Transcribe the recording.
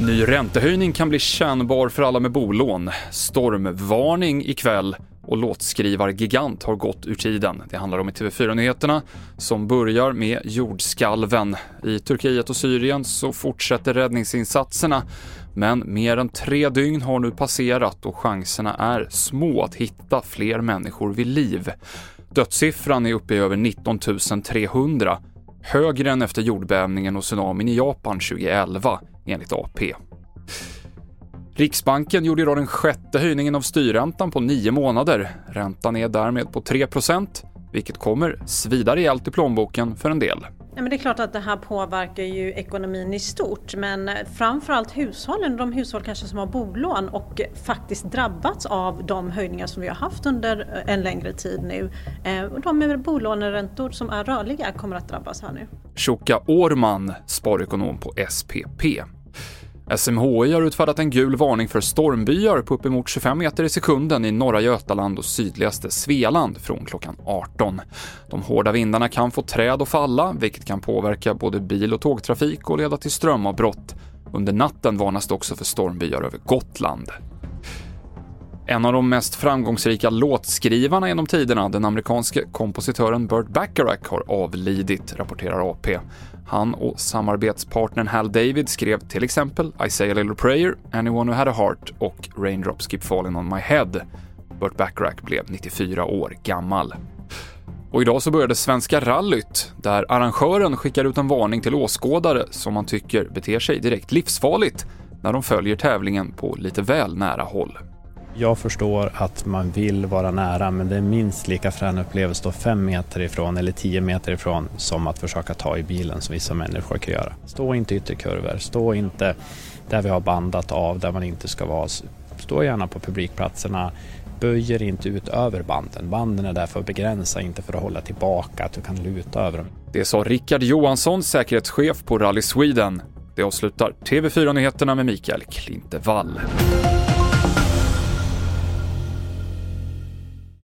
Ny räntehöjning kan bli kännbar för alla med bolån. Stormvarning ikväll och låtskrivargigant har gått ur tiden. Det handlar om i TV4-nyheterna som börjar med jordskalven. I Turkiet och Syrien så fortsätter räddningsinsatserna men mer än tre dygn har nu passerat och chanserna är små att hitta fler människor vid liv. Dödssiffran är uppe i över 19 300, högre än efter jordbävningen och tsunamin i Japan 2011 enligt AP. Riksbanken gjorde idag den sjätte höjningen av styrräntan på nio månader. Räntan är därmed på 3% vilket kommer svida rejält i plånboken för en del. Ja, men det är klart att det här påverkar ju ekonomin i stort men framförallt hushållen, de hushåll kanske som har bolån och faktiskt drabbats av de höjningar som vi har haft under eh, en längre tid nu. Eh, de med bolåneräntor som är rörliga kommer att drabbas här nu. Shoka Årman, sparekonom på SPP. SMHI har utfärdat en gul varning för stormbyar på uppemot 25 meter i sekunden i norra Götaland och sydligaste Svealand från klockan 18. De hårda vindarna kan få träd att falla, vilket kan påverka både bil och tågtrafik och leda till strömavbrott. Under natten varnas det också för stormbyar över Gotland. En av de mest framgångsrika låtskrivarna genom tiderna, den amerikanske kompositören Burt Bacharach, har avlidit, rapporterar AP. Han och samarbetspartnern Hal David skrev till exempel I say a little prayer, Anyone who had a heart och Raindrops keep falling on my head. Burt Bacharach blev 94 år gammal. Och idag så började Svenska rallyt, där arrangören skickar ut en varning till åskådare som man tycker beter sig direkt livsfarligt när de följer tävlingen på lite väl nära håll. Jag förstår att man vill vara nära men det är minst lika frän upplevelse att stå fem meter ifrån eller tio meter ifrån som att försöka ta i bilen som vissa människor kan göra. Stå inte i ytterkurvor, stå inte där vi har bandat av där man inte ska vara. Stå gärna på publikplatserna, böjer inte ut över banden. Banden är där för att begränsa, inte för att hålla tillbaka, att du kan luta över dem. Det sa Rickard Johansson, säkerhetschef på Rally Sweden. Det avslutar TV4-nyheterna med Mikael Klintevall.